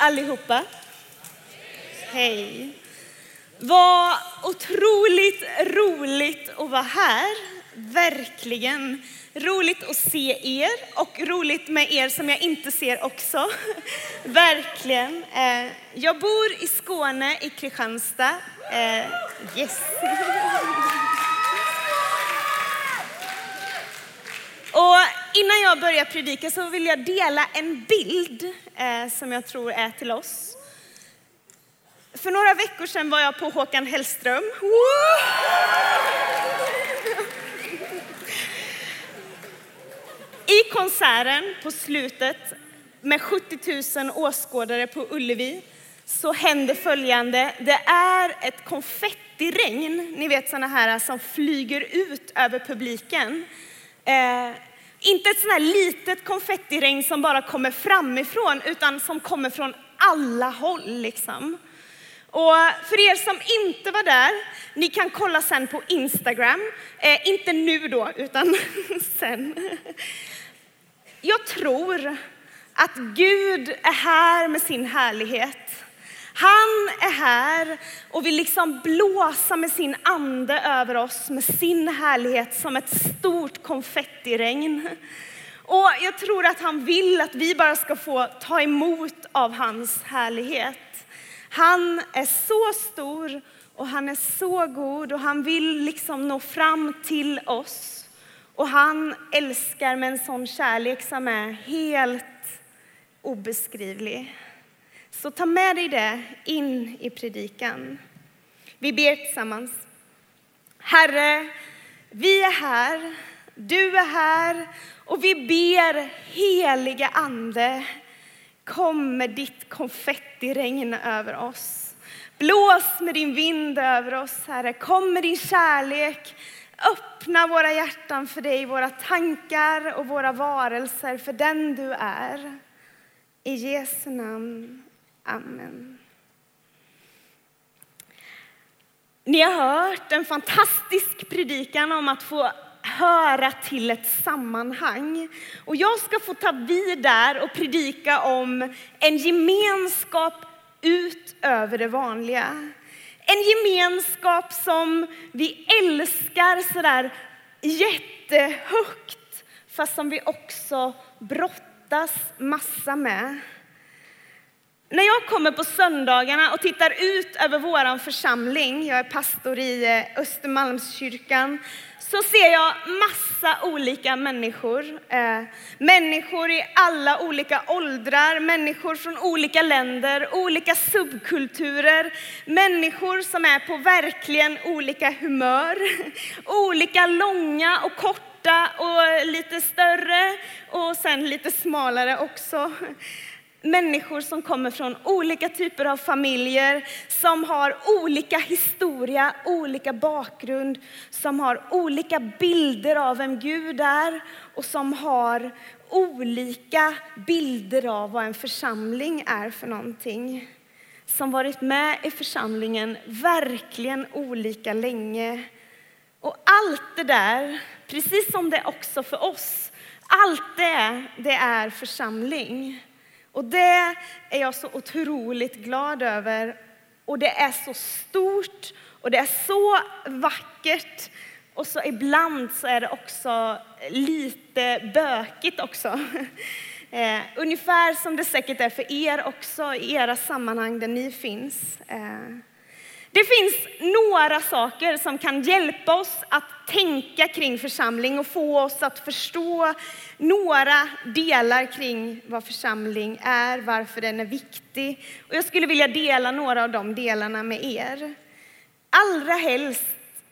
allihopa. Hej. Vad otroligt roligt att vara här. Verkligen. Roligt att se er och roligt med er som jag inte ser också. Verkligen. Eh, jag bor i Skåne, i Kristianstad. Eh, yes. Och innan jag börjar predika så vill jag dela en bild eh, som jag tror är till oss. För några veckor sedan var jag på Håkan Hellström. I konserten på slutet med 70 000 åskådare på Ullevi så hände följande. Det är ett konfettiregn, ni vet sådana här som flyger ut över publiken. Eh, inte ett sånt här litet konfettiregn som bara kommer framifrån, utan som kommer från alla håll liksom. Och för er som inte var där, ni kan kolla sen på Instagram. Eh, inte nu då, utan sen. Jag tror att Gud är här med sin härlighet. Han är här och vill liksom blåsa med sin ande över oss, med sin härlighet som ett stort konfettiregn. Och jag tror att han vill att vi bara ska få ta emot av hans härlighet. Han är så stor och han är så god och han vill liksom nå fram till oss. Och han älskar med en sån kärlek som är helt obeskrivlig. Så ta med dig det in i predikan. Vi ber tillsammans. Herre, vi är här, du är här och vi ber heliga Ande, kom med ditt konfettiregn över oss. Blås med din vind över oss, Herre. Kom med din kärlek. Öppna våra hjärtan för dig, våra tankar och våra varelser för den du är. I Jesu namn. Amen. Ni har hört en fantastisk predikan om att få höra till ett sammanhang. Och jag ska få ta vid där och predika om en gemenskap utöver det vanliga. En gemenskap som vi älskar sådär jättehögt, fast som vi också brottas massa med. När jag kommer på söndagarna och tittar ut över vår församling, jag är pastor i eh, Östermalmskyrkan, så ser jag massa olika människor. Eh, människor i alla olika åldrar, människor från olika länder, olika subkulturer. Människor som är på verkligen olika humör. Olika långa och korta och lite större och sen lite smalare också människor som kommer från olika typer av familjer, som har olika historia, olika bakgrund, som har olika bilder av vem Gud är och som har olika bilder av vad en församling är för någonting. Som varit med i församlingen verkligen olika länge. Och allt det där, precis som det också för oss, allt det, det är församling. Och det är jag så otroligt glad över. Och det är så stort och det är så vackert. Och så ibland så är det också lite bökigt också. Eh, ungefär som det säkert är för er också i era sammanhang där ni finns. Eh, det finns några saker som kan hjälpa oss att tänka kring församling och få oss att förstå några delar kring vad församling är, varför den är viktig. Och jag skulle vilja dela några av de delarna med er. Allra helst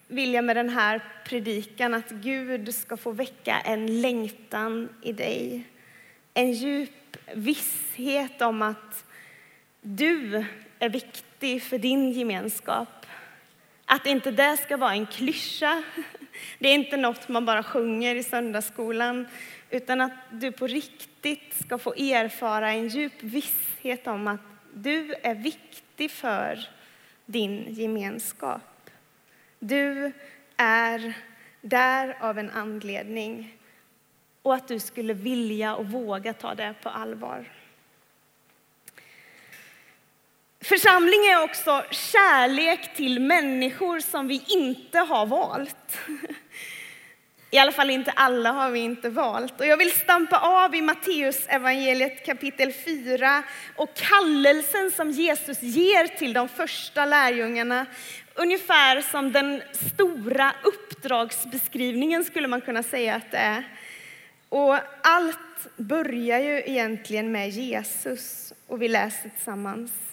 vill jag med den här predikan att Gud ska få väcka en längtan i dig. En djup visshet om att du är viktig för din gemenskap. Att inte det ska vara en klyscha. Det är inte något man bara sjunger i söndagsskolan, utan att du på riktigt ska få erfara en djup visshet om att du är viktig för din gemenskap. Du är där av en anledning och att du skulle vilja och våga ta det på allvar. Församling är också kärlek till människor som vi inte har valt. I alla fall inte alla har vi inte valt. Och jag vill stampa av i Matteus evangeliet kapitel 4 och kallelsen som Jesus ger till de första lärjungarna. Ungefär som den stora uppdragsbeskrivningen skulle man kunna säga att det är. Och allt börjar ju egentligen med Jesus och vi läser tillsammans.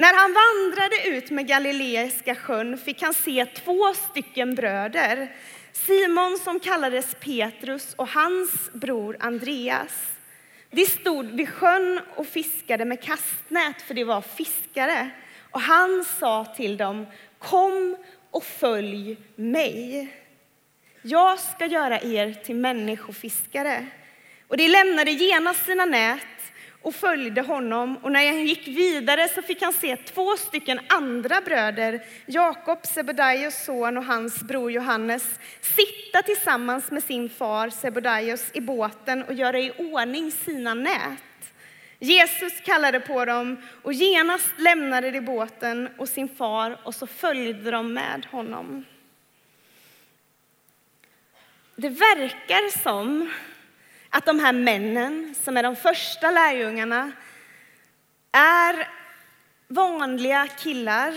När han vandrade ut med Galileiska sjön fick han se två stycken bröder Simon som kallades Petrus och hans bror Andreas. De stod vid sjön och fiskade med kastnät, för de var fiskare. Och han sa till dem, kom och följ mig. Jag ska göra er till människofiskare. Och de lämnade genast sina nät och följde honom. Och när han gick vidare så fick han se två stycken andra bröder, Jakob, Sebedaios son och hans bror Johannes, sitta tillsammans med sin far Sebedaios i båten och göra i ordning sina nät. Jesus kallade på dem och genast lämnade de båten och sin far och så följde de med honom. Det verkar som att de här männen, som är de första lärjungarna, är vanliga killar,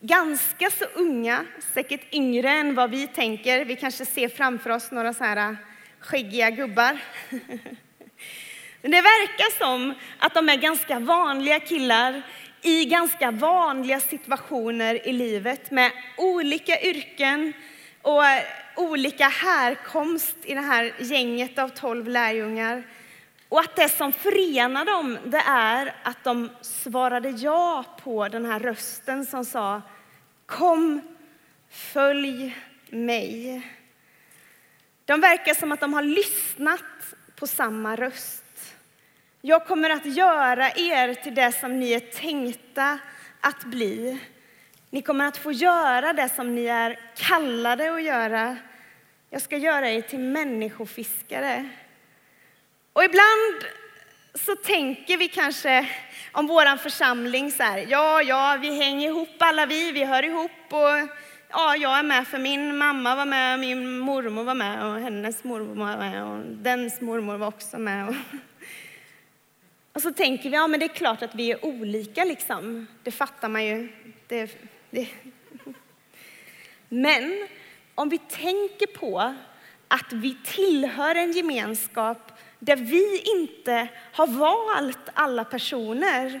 ganska så unga, säkert yngre än vad vi tänker. Vi kanske ser framför oss några så här äh, skäggiga gubbar. Men det verkar som att de är ganska vanliga killar i ganska vanliga situationer i livet med olika yrken och eh, olika härkomst i det här gänget av tolv lärjungar. Och att det som förenar dem, det är att de svarade ja på den här rösten som sa Kom, följ mig. De verkar som att de har lyssnat på samma röst. Jag kommer att göra er till det som ni är tänkta att bli. Ni kommer att få göra det som ni är kallade att göra. Jag ska göra er till människofiskare. Och ibland så tänker vi kanske om vår församling så här, ja, ja, vi hänger ihop alla vi, vi hör ihop och ja, jag är med för min mamma var med, min mormor var med och hennes mormor var med och dens mormor var också med. Och, och så tänker vi, ja men det är klart att vi är olika liksom. Det fattar man ju. Det, det. Men om vi tänker på att vi tillhör en gemenskap där vi inte har valt alla personer,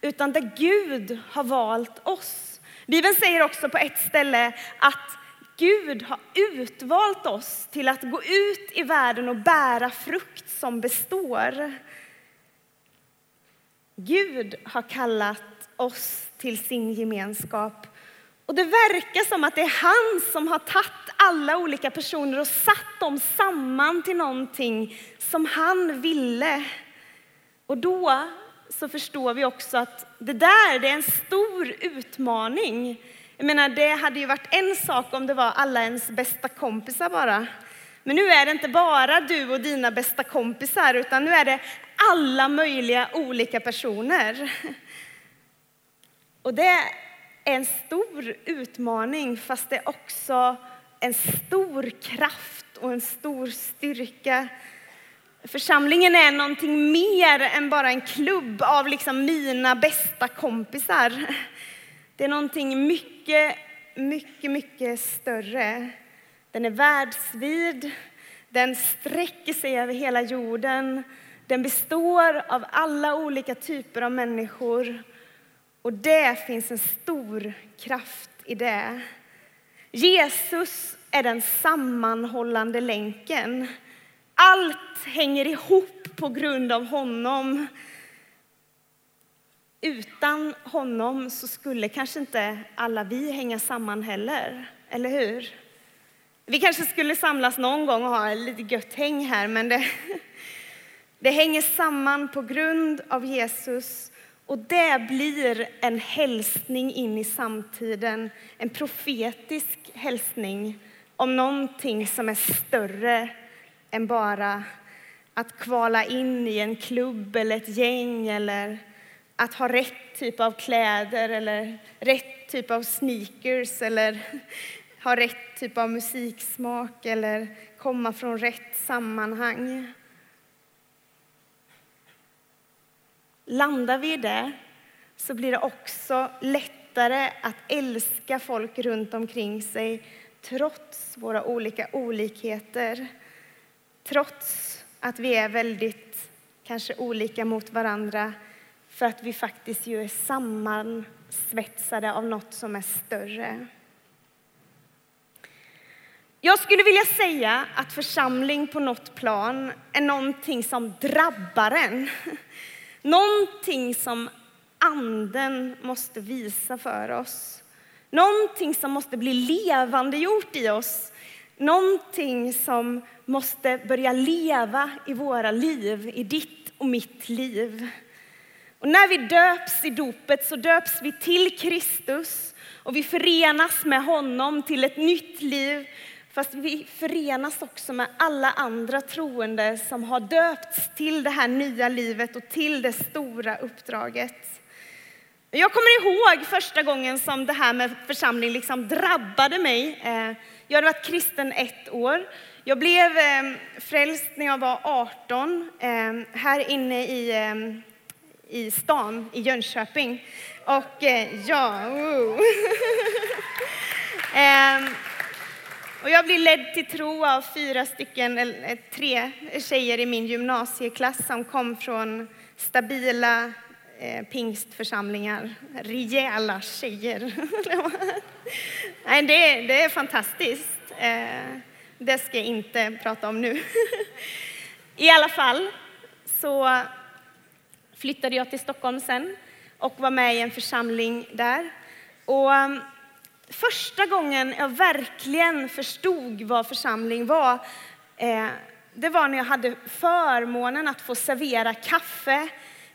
utan där Gud har valt oss. Bibeln säger också på ett ställe att Gud har utvalt oss till att gå ut i världen och bära frukt som består. Gud har kallat oss till sin gemenskap och det verkar som att det är han som har tagit alla olika personer och satt dem samman till någonting som han ville. Och då så förstår vi också att det där det är en stor utmaning. Jag menar, det hade ju varit en sak om det var alla ens bästa kompisar bara. Men nu är det inte bara du och dina bästa kompisar, utan nu är det alla möjliga olika personer. Och det en stor utmaning, fast det är också en stor kraft och en stor styrka. Församlingen är någonting mer än bara en klubb av liksom mina bästa kompisar. Det är någonting mycket, mycket, mycket större. Den är världsvid, den sträcker sig över hela jorden. Den består av alla olika typer av människor och det finns en stor kraft i det. Jesus är den sammanhållande länken. Allt hänger ihop på grund av honom. Utan honom så skulle kanske inte alla vi hänga samman heller, eller hur? Vi kanske skulle samlas någon gång och ha lite gött häng här, men det, det hänger samman på grund av Jesus och det blir en hälsning in i samtiden, en profetisk hälsning om någonting som är större än bara att kvala in i en klubb eller ett gäng eller att ha rätt typ av kläder eller rätt typ av sneakers eller ha rätt typ av musiksmak eller komma från rätt sammanhang. Landar vi i det så blir det också lättare att älska folk runt omkring sig trots våra olika olikheter. Trots att vi är väldigt kanske olika mot varandra för att vi faktiskt ju är sammansvetsade av något som är större. Jag skulle vilja säga att församling på något plan är någonting som drabbar en. Någonting som anden måste visa för oss. Någonting som måste bli levande gjort i oss. Någonting som måste börja leva i våra liv, i ditt och mitt liv. Och när vi döps i dopet så döps vi till Kristus och vi förenas med honom till ett nytt liv. Fast vi förenas också med alla andra troende som har döpts till det här nya livet och till det stora uppdraget. Jag kommer ihåg första gången som det här med församling liksom drabbade mig. Eh, jag hade varit kristen ett år. Jag blev eh, frälst när jag var 18, eh, här inne i i stan i Jönköping. Och ja, oh. och jag blev ledd till tro av fyra stycken, eller eh, tre tjejer i min gymnasieklass som kom från stabila eh, pingstförsamlingar. Rejäla tjejer. Nej, det, det är fantastiskt. Eh, det ska jag inte prata om nu. I alla fall så flyttade jag till Stockholm sen och var med i en församling där. Och mm, första gången jag verkligen förstod vad församling var, eh, det var när jag hade förmånen att få servera kaffe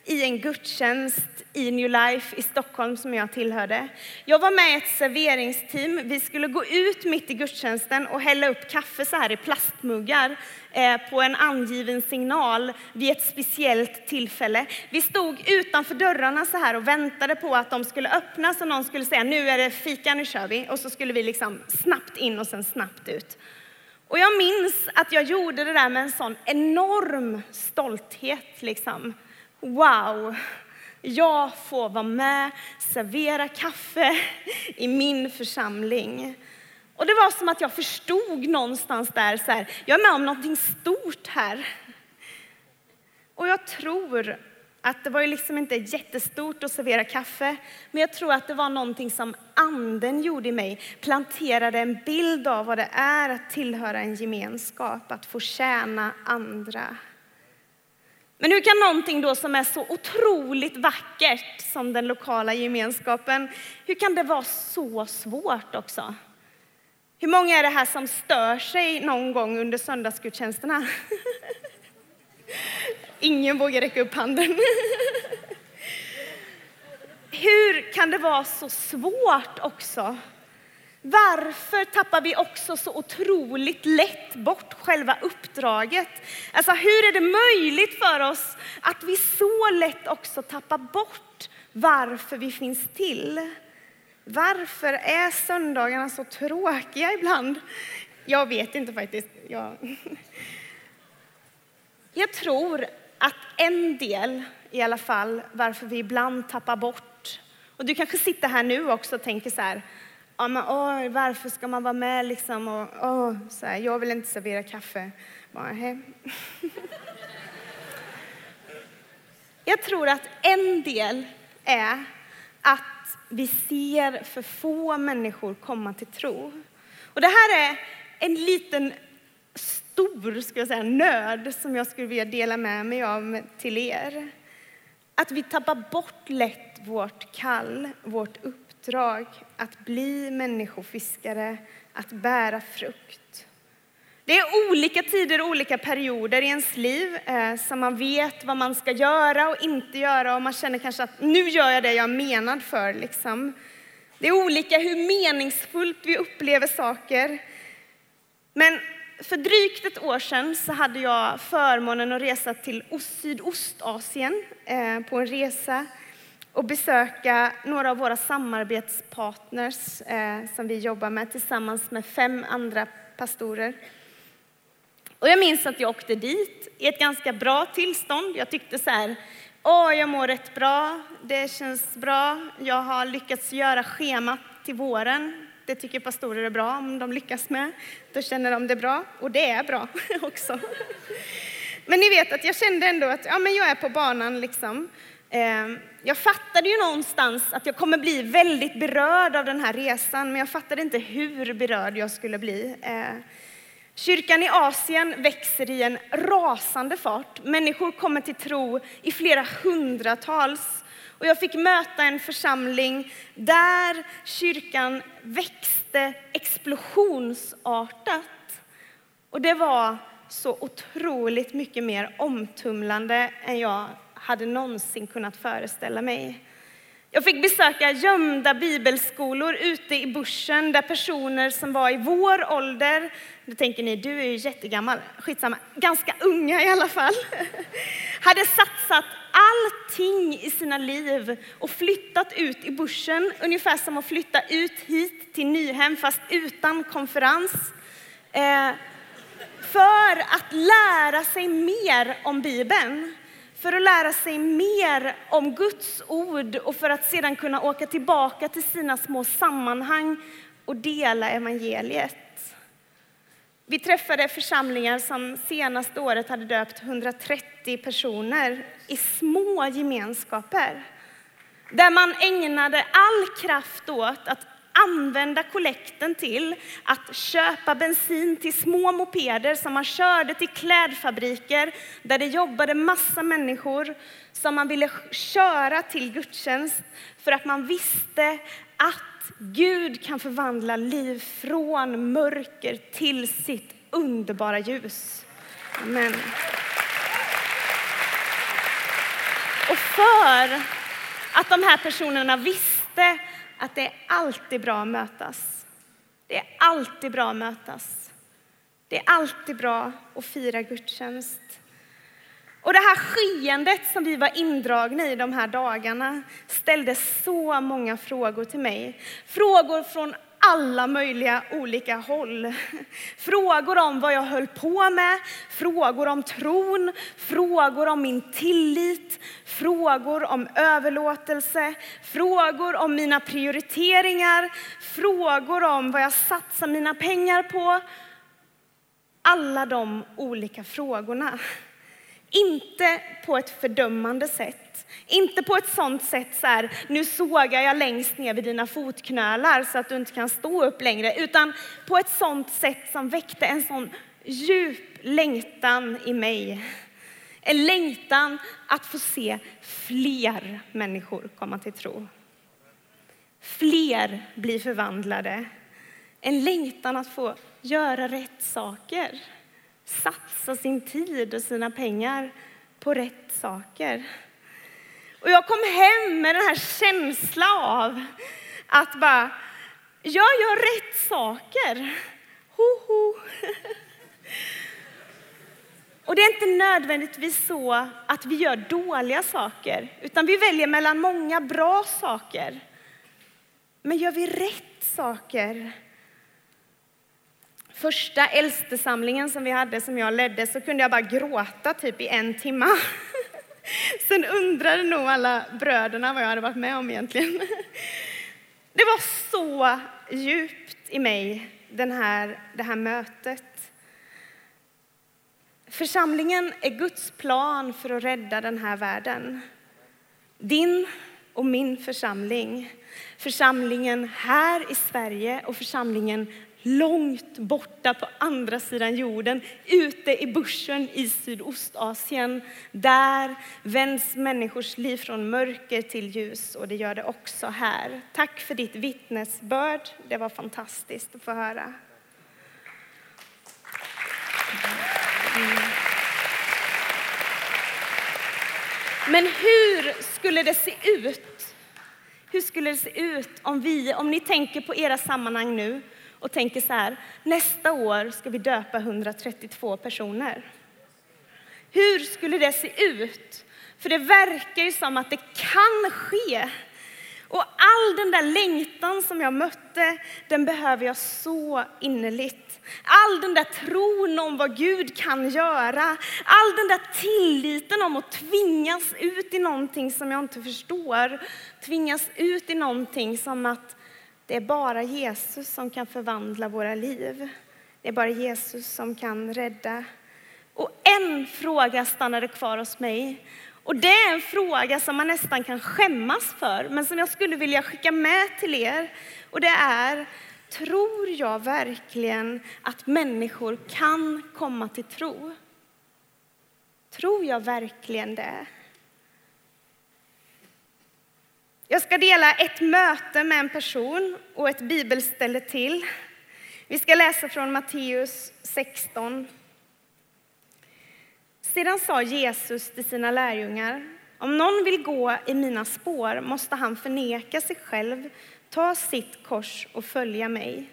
i en gudstjänst i New Life i Stockholm som jag tillhörde. Jag var med i ett serveringsteam. Vi skulle gå ut mitt i gudstjänsten och hälla upp kaffe så här i plastmuggar Eh, på en angiven signal vid ett speciellt tillfälle. Vi stod utanför dörrarna så här och väntade på att de skulle öppnas och någon skulle säga nu är det fika, nu kör vi. Och så skulle vi liksom snabbt in och sen snabbt ut. Och jag minns att jag gjorde det där med en sån enorm stolthet liksom. Wow, jag får vara med, servera kaffe i min församling. Och det var som att jag förstod någonstans där, så här, jag är med om någonting stort här. Och jag tror att det var ju liksom inte jättestort att servera kaffe, men jag tror att det var någonting som anden gjorde i mig, planterade en bild av vad det är att tillhöra en gemenskap, att få tjäna andra. Men hur kan någonting då som är så otroligt vackert som den lokala gemenskapen, hur kan det vara så svårt också? Hur många är det här som stör sig någon gång under söndagsgudstjänsterna? Ingen vågar räcka upp handen. Hur kan det vara så svårt också varför tappar vi också så otroligt lätt bort själva uppdraget? Alltså hur är det möjligt för oss att vi så lätt också tappar bort varför vi finns till? Varför är söndagarna så tråkiga ibland? Jag vet inte faktiskt. Jag, jag tror att en del i alla fall varför vi ibland tappar bort, och du kanske sitter här nu också och tänker så här, ja, men, åh, varför ska man vara med liksom? Och, åh, så här, jag vill inte servera kaffe. Bara, jag tror att en del är att vi ser för få människor komma till tro. Och det här är en liten stor ska jag säga, nöd som jag skulle vilja dela med mig av till er. Att vi tappar bort lätt vårt kall, vårt uppdrag att bli människofiskare, att bära frukt. Det är olika tider och olika perioder i ens liv eh, som man vet vad man ska göra och inte göra och man känner kanske att nu gör jag det jag är menad för. Liksom. Det är olika hur meningsfullt vi upplever saker. Men för drygt ett år sedan så hade jag förmånen att resa till Sydostasien eh, på en resa och besöka några av våra samarbetspartners eh, som vi jobbar med tillsammans med fem andra pastorer. Och jag minns att jag åkte dit i ett ganska bra tillstånd. Jag tyckte så här, åh, jag mår rätt bra, det känns bra, jag har lyckats göra schemat till våren. Det tycker pastorer är bra om de lyckas med. Då känner de det bra, och det är bra också. Men ni vet att jag kände ändå att ja, men jag är på banan liksom. Ehm, jag fattade ju någonstans att jag kommer bli väldigt berörd av den här resan, men jag fattade inte hur berörd jag skulle bli. Eh, Kyrkan i Asien växer i en rasande fart. Människor kommer till tro i flera hundratals. Och jag fick möta en församling där kyrkan växte explosionsartat. Och det var så otroligt mycket mer omtumlande än jag hade någonsin kunnat föreställa mig. Jag fick besöka gömda bibelskolor ute i bussen där personer som var i vår ålder, nu tänker ni, du är ju jättegammal, skitsamma, ganska unga i alla fall, hade satsat allting i sina liv och flyttat ut i bussen, ungefär som att flytta ut hit till Nyhem fast utan konferens. Eh, för att lära sig mer om Bibeln för att lära sig mer om Guds ord och för att sedan kunna åka tillbaka till sina små sammanhang och dela evangeliet. Vi träffade församlingar som senaste året hade döpt 130 personer i små gemenskaper där man ägnade all kraft åt att använda kollekten till att köpa bensin till små mopeder som man körde till klädfabriker där det jobbade massa människor som man ville köra till gudstjänst för att man visste att Gud kan förvandla liv från mörker till sitt underbara ljus. Amen. Och för att de här personerna visste att det är alltid bra att mötas. Det är alltid bra att mötas. Det är alltid bra att fira gudstjänst. Och det här skeendet som vi var indragna i de här dagarna ställde så många frågor till mig. Frågor från alla möjliga olika håll. Frågor om vad jag höll på med, frågor om tron, frågor om min tillit, frågor om överlåtelse, frågor om mina prioriteringar, frågor om vad jag satsar mina pengar på. Alla de olika frågorna. Inte på ett fördömande sätt. Inte på ett sånt sätt så här, nu sågar jag längst ner vid dina fotknölar så att du inte kan stå upp längre. Utan på ett sånt sätt som väckte en sån djup längtan i mig. En längtan att få se fler människor komma till tro. Fler bli förvandlade. En längtan att få göra rätt saker satsa sin tid och sina pengar på rätt saker. Och jag kom hem med den här känslan av att bara, jag gör rätt saker. Ho, ho. Och det är inte nödvändigtvis så att vi gör dåliga saker, utan vi väljer mellan många bra saker. Men gör vi rätt saker första äldstesamlingen som vi hade, som jag ledde, så kunde jag bara gråta typ i en timme. Sen undrade nog alla bröderna vad jag hade varit med om egentligen. Det var så djupt i mig, den här, det här mötet. Församlingen är Guds plan för att rädda den här världen. Din och min församling. Församlingen här i Sverige och församlingen långt borta på andra sidan jorden, ute i bushen i Sydostasien. Där vänds människors liv från mörker till ljus och det gör det också här. Tack för ditt vittnesbörd. Det var fantastiskt att få höra. Men hur skulle det se ut? Hur skulle det se ut om vi, om ni tänker på era sammanhang nu, och tänker så här, nästa år ska vi döpa 132 personer. Hur skulle det se ut? För det verkar ju som att det kan ske. Och all den där längtan som jag mötte, den behöver jag så innerligt. All den där tron om vad Gud kan göra, all den där tilliten om att tvingas ut i någonting som jag inte förstår, tvingas ut i någonting som att det är bara Jesus som kan förvandla våra liv. Det är bara Jesus som kan rädda. Och en fråga stannade kvar hos mig. Och det är en fråga som man nästan kan skämmas för, men som jag skulle vilja skicka med till er. Och det är, tror jag verkligen att människor kan komma till tro? Tror jag verkligen det? Jag ska dela ett möte med en person och ett bibelställe till. Vi ska läsa från Matteus 16. Sedan sa Jesus till sina lärjungar, om någon vill gå i mina spår måste han förneka sig själv, ta sitt kors och följa mig.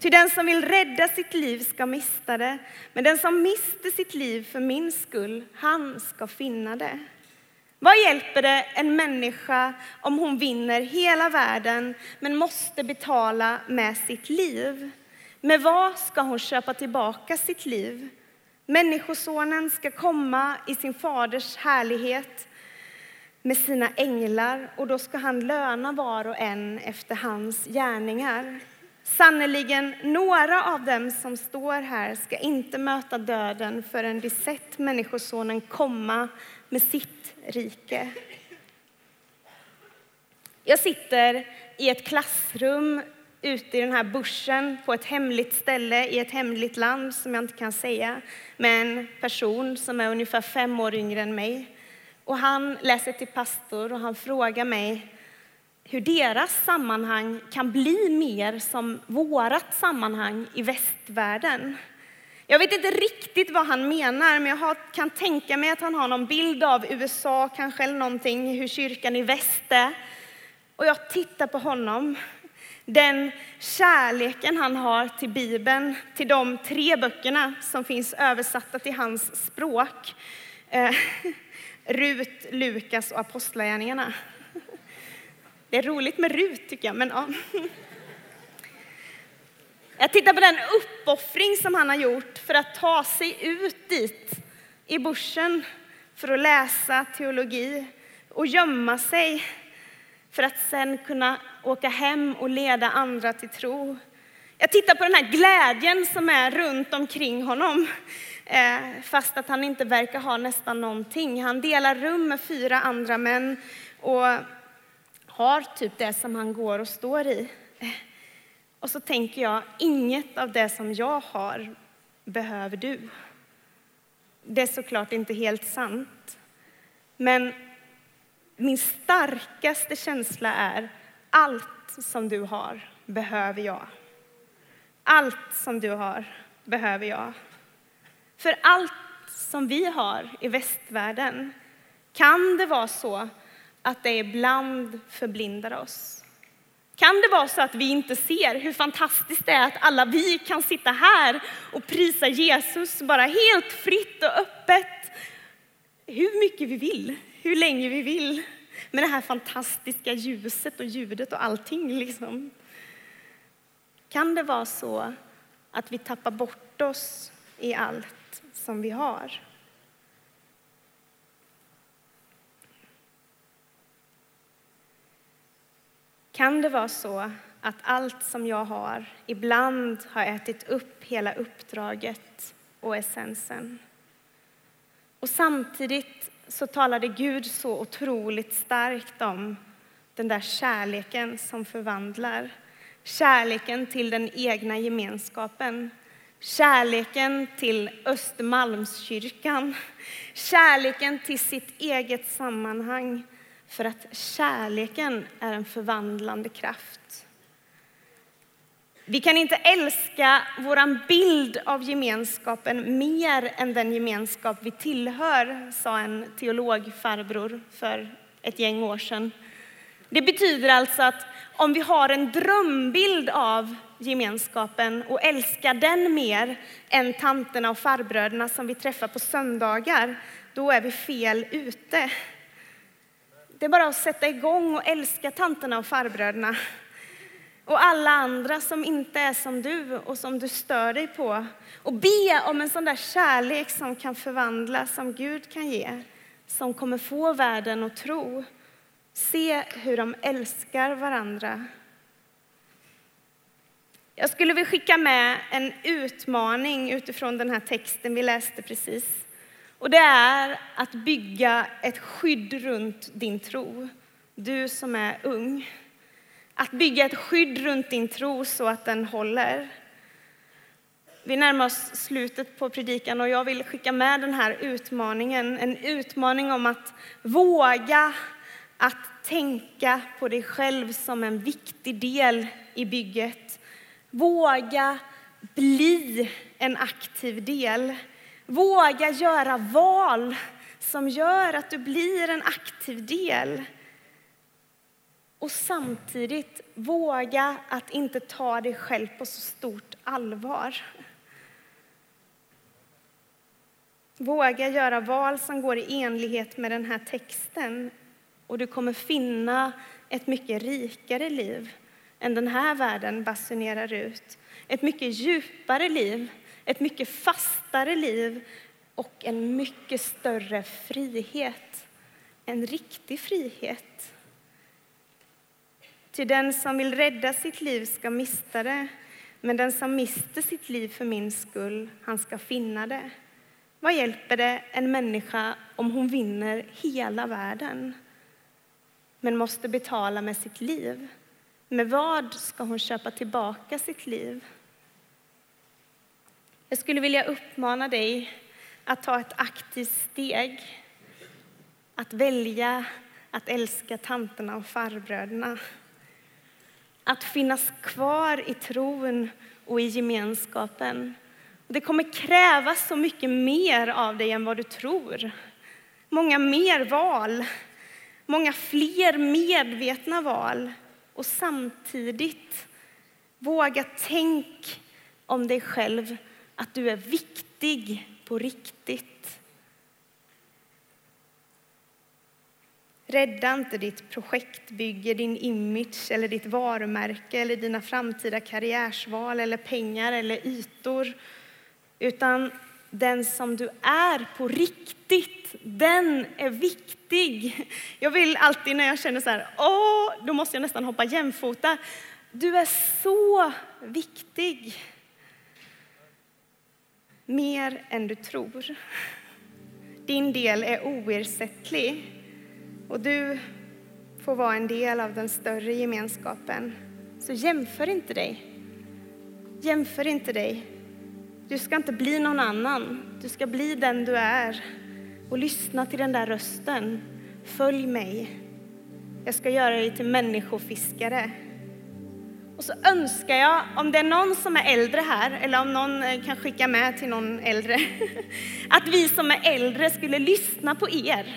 Ty den som vill rädda sitt liv ska mista det, men den som mister sitt liv för min skull, han ska finna det. Vad hjälper det en människa om hon vinner hela världen men måste betala med sitt liv? Med vad ska hon köpa tillbaka sitt liv? Människosonen ska komma i sin faders härlighet med sina änglar och då ska han löna var och en efter hans gärningar. Sannerligen, några av dem som står här ska inte möta döden förrän de sett Människosonen komma med sitt rike. Jag sitter i ett klassrum ute i den här bussen på ett hemligt ställe i ett hemligt land som jag inte kan säga med en person som är ungefär fem år yngre än mig. Och han läser till pastor och han frågar mig hur deras sammanhang kan bli mer som vårat sammanhang i västvärlden. Jag vet inte riktigt vad han menar, men jag kan tänka mig att han har någon bild av USA kanske eller någonting, hur kyrkan i väst är. Och jag tittar på honom den kärleken han har till Bibeln, till de tre böckerna som finns översatta till hans språk. Eh, Rut, Lukas och Apostlagärningarna. Det är roligt med Rut tycker jag, men ja. Jag tittar på den uppoffring som han har gjort för att ta sig ut dit i bushen för att läsa teologi och gömma sig för att sen kunna åka hem och leda andra till tro. Jag tittar på den här glädjen som är runt omkring honom, eh, fast att han inte verkar ha nästan någonting. Han delar rum med fyra andra män och har typ det som han går och står i. Och så tänker jag, inget av det som jag har behöver du. Det är såklart inte helt sant. Men min starkaste känsla är allt som du har behöver jag. Allt som du har behöver jag. För allt som vi har i västvärlden kan det vara så att det ibland förblindar oss. Kan det vara så att vi inte ser hur fantastiskt det är att alla vi kan sitta här och prisa Jesus bara helt fritt och öppet hur mycket vi vill, hur länge vi vill med det här fantastiska ljuset och ljudet och allting. Liksom. Kan det vara så att vi tappar bort oss i allt som vi har? Kan det vara så att allt som jag har ibland har ätit upp hela uppdraget och essensen? Och samtidigt så talade Gud så otroligt starkt om den där kärleken som förvandlar. Kärleken till den egna gemenskapen. Kärleken till Östermalmskyrkan. Kärleken till sitt eget sammanhang. För att kärleken är en förvandlande kraft. Vi kan inte älska vår bild av gemenskapen mer än den gemenskap vi tillhör, sa en teologfarbror för ett gäng år sedan. Det betyder alltså att om vi har en drömbild av gemenskapen och älskar den mer än tanterna och farbröderna som vi träffar på söndagar, då är vi fel ute. Det är bara att sätta igång och älska tanterna och farbröderna och alla andra som inte är som du och som du stör dig på. Och be om en sån där kärlek som kan förvandla, som Gud kan ge, som kommer få världen att tro. Se hur de älskar varandra. Jag skulle vilja skicka med en utmaning utifrån den här texten vi läste precis. Och det är att bygga ett skydd runt din tro, du som är ung. Att bygga ett skydd runt din tro så att den håller. Vi närmar oss slutet på predikan och jag vill skicka med den här utmaningen. En utmaning om att våga att tänka på dig själv som en viktig del i bygget. Våga bli en aktiv del. Våga göra val som gör att du blir en aktiv del. Och samtidigt våga att inte ta dig själv på så stort allvar. Våga göra val som går i enlighet med den här texten och du kommer finna ett mycket rikare liv än den här världen basunerar ut. Ett mycket djupare liv, ett mycket fastare liv och en mycket större frihet. En riktig frihet. Ty den som vill rädda sitt liv ska mista det, men den som mister sitt liv för min skull, han ska finna det. Vad hjälper det en människa om hon vinner hela världen, men måste betala med sitt liv? Med vad ska hon köpa tillbaka sitt liv? Jag skulle vilja uppmana dig att ta ett aktivt steg, att välja att älska tanterna och farbröderna att finnas kvar i tron och i gemenskapen. Det kommer krävas så mycket mer av dig än vad du tror. Många mer val, många fler medvetna val. Och samtidigt, våga tänk om dig själv att du är viktig på riktigt. Rädda inte ditt projektbygge, din image eller ditt varumärke eller dina framtida karriärsval eller pengar eller ytor. Utan den som du är på riktigt, den är viktig. Jag vill alltid när jag känner så här, åh, då måste jag nästan hoppa jämfota. Du är så viktig. Mer än du tror. Din del är oersättlig och du får vara en del av den större gemenskapen. Så jämför inte dig. Jämför inte dig. Du ska inte bli någon annan. Du ska bli den du är. Och lyssna till den där rösten. Följ mig. Jag ska göra dig till människofiskare. Och så önskar jag, om det är någon som är äldre här, eller om någon eh, kan skicka med till någon äldre, att vi som är äldre skulle lyssna på er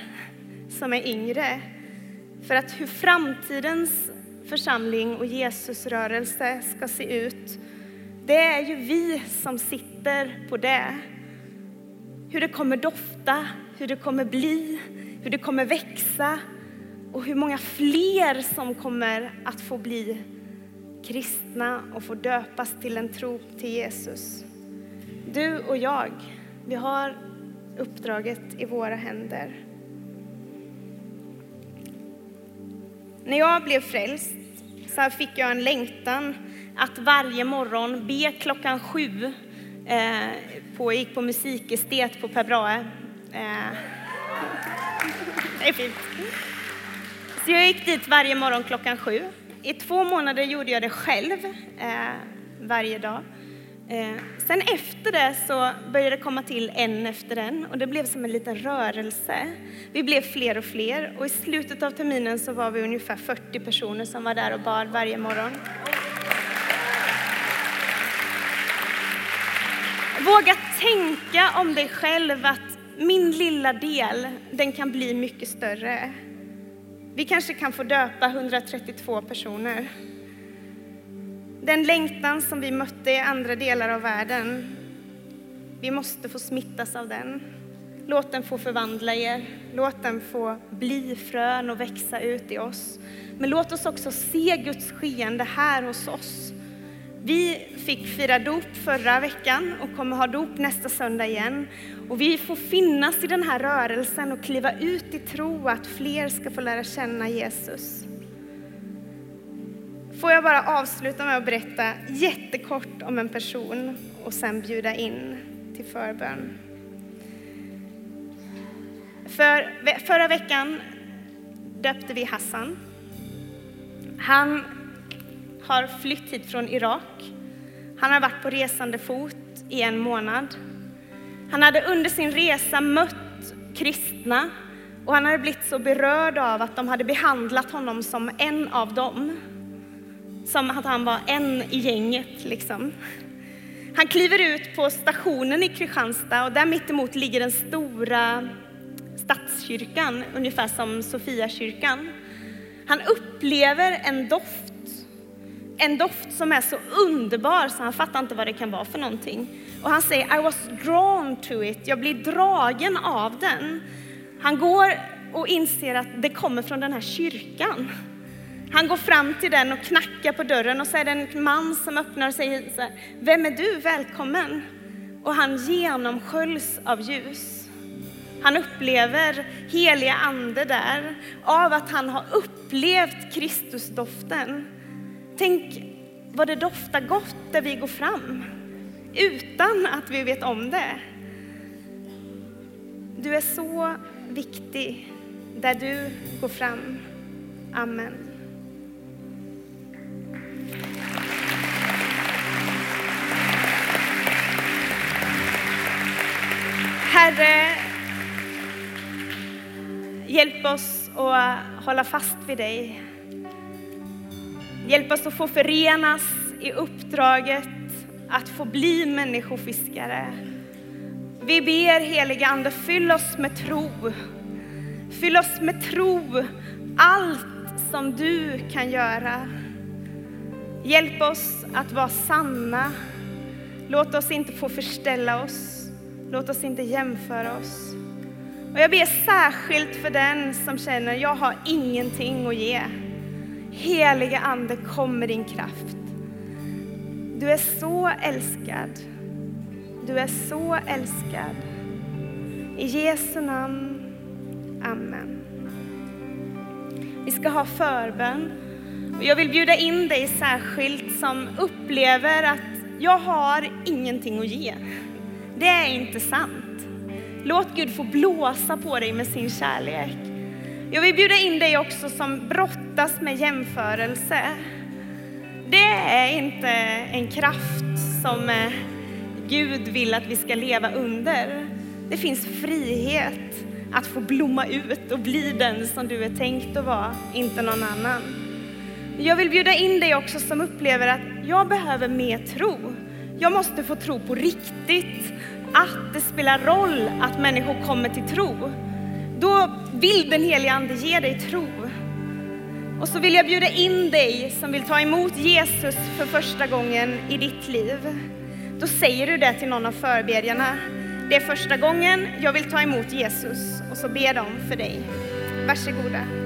som är yngre. För att hur framtidens församling och Jesusrörelse ska se ut, det är ju vi som sitter på det. Hur det kommer dofta, hur det kommer bli, hur det kommer växa och hur många fler som kommer att få bli kristna och får döpas till en tro till Jesus. Du och jag, vi har uppdraget i våra händer. När jag blev frälst så fick jag en längtan att varje morgon be klockan sju. Eh, på, jag gick på musikestet på Per Brahe. Eh, det är fint. Så jag gick dit varje morgon klockan sju. I två månader gjorde jag det själv eh, varje dag. Eh, sen efter det så började det komma till en efter en och det blev som en liten rörelse. Vi blev fler och fler och i slutet av terminen så var vi ungefär 40 personer som var där och bad varje morgon. Våga tänka om dig själv att min lilla del, den kan bli mycket större. Vi kanske kan få döpa 132 personer. Den längtan som vi mötte i andra delar av världen, vi måste få smittas av den. Låt den få förvandla er. Låt den få bli frön och växa ut i oss. Men låt oss också se Guds skeende här hos oss. Vi fick fira dop förra veckan och kommer ha dop nästa söndag igen. Och vi får finnas i den här rörelsen och kliva ut i tro att fler ska få lära känna Jesus. Får jag bara avsluta med att berätta jättekort om en person och sen bjuda in till förbön. För, förra veckan döpte vi Hassan. Han har flytt hit från Irak. Han har varit på resande fot i en månad. Han hade under sin resa mött kristna och han hade blivit så berörd av att de hade behandlat honom som en av dem. Som att han var en i gänget liksom. Han kliver ut på stationen i Kristianstad och där mittemot ligger den stora stadskyrkan, ungefär som Sofiakyrkan. Han upplever en doft, en doft som är så underbar så han fattar inte vad det kan vara för någonting. Och han säger I was drawn to it, jag blir dragen av den. Han går och inser att det kommer från den här kyrkan. Han går fram till den och knackar på dörren och så är det en man som öppnar och säger så här, Vem är du? Välkommen! Och han genomsköljs av ljus. Han upplever heliga ande där av att han har upplevt Kristusdoften. Tänk vad det doftar gott där vi går fram utan att vi vet om det. Du är så viktig där du går fram. Amen. Herre, hjälp oss att hålla fast vid dig. Hjälp oss att få förenas i uppdraget att få bli människofiskare. Vi ber heliga Ande, fyll oss med tro. Fyll oss med tro, allt som du kan göra. Hjälp oss att vara sanna. Låt oss inte få förställa oss. Låt oss inte jämföra oss. Och jag ber särskilt för den som känner, jag har ingenting att ge. Heliga Ande, kom med din kraft. Du är så älskad. Du är så älskad. I Jesu namn. Amen. Vi ska ha förbön. Jag vill bjuda in dig särskilt som upplever att jag har ingenting att ge. Det är inte sant. Låt Gud få blåsa på dig med sin kärlek. Jag vill bjuda in dig också som brottas med jämförelse. Det är inte en kraft som eh, Gud vill att vi ska leva under. Det finns frihet att få blomma ut och bli den som du är tänkt att vara, inte någon annan. Jag vill bjuda in dig också som upplever att jag behöver mer tro. Jag måste få tro på riktigt, att det spelar roll att människor kommer till tro. Då vill den helige Ande ge dig tro. Och så vill jag bjuda in dig som vill ta emot Jesus för första gången i ditt liv. Då säger du det till någon av förbedjarna. Det är första gången jag vill ta emot Jesus och så ber de för dig. Varsågoda.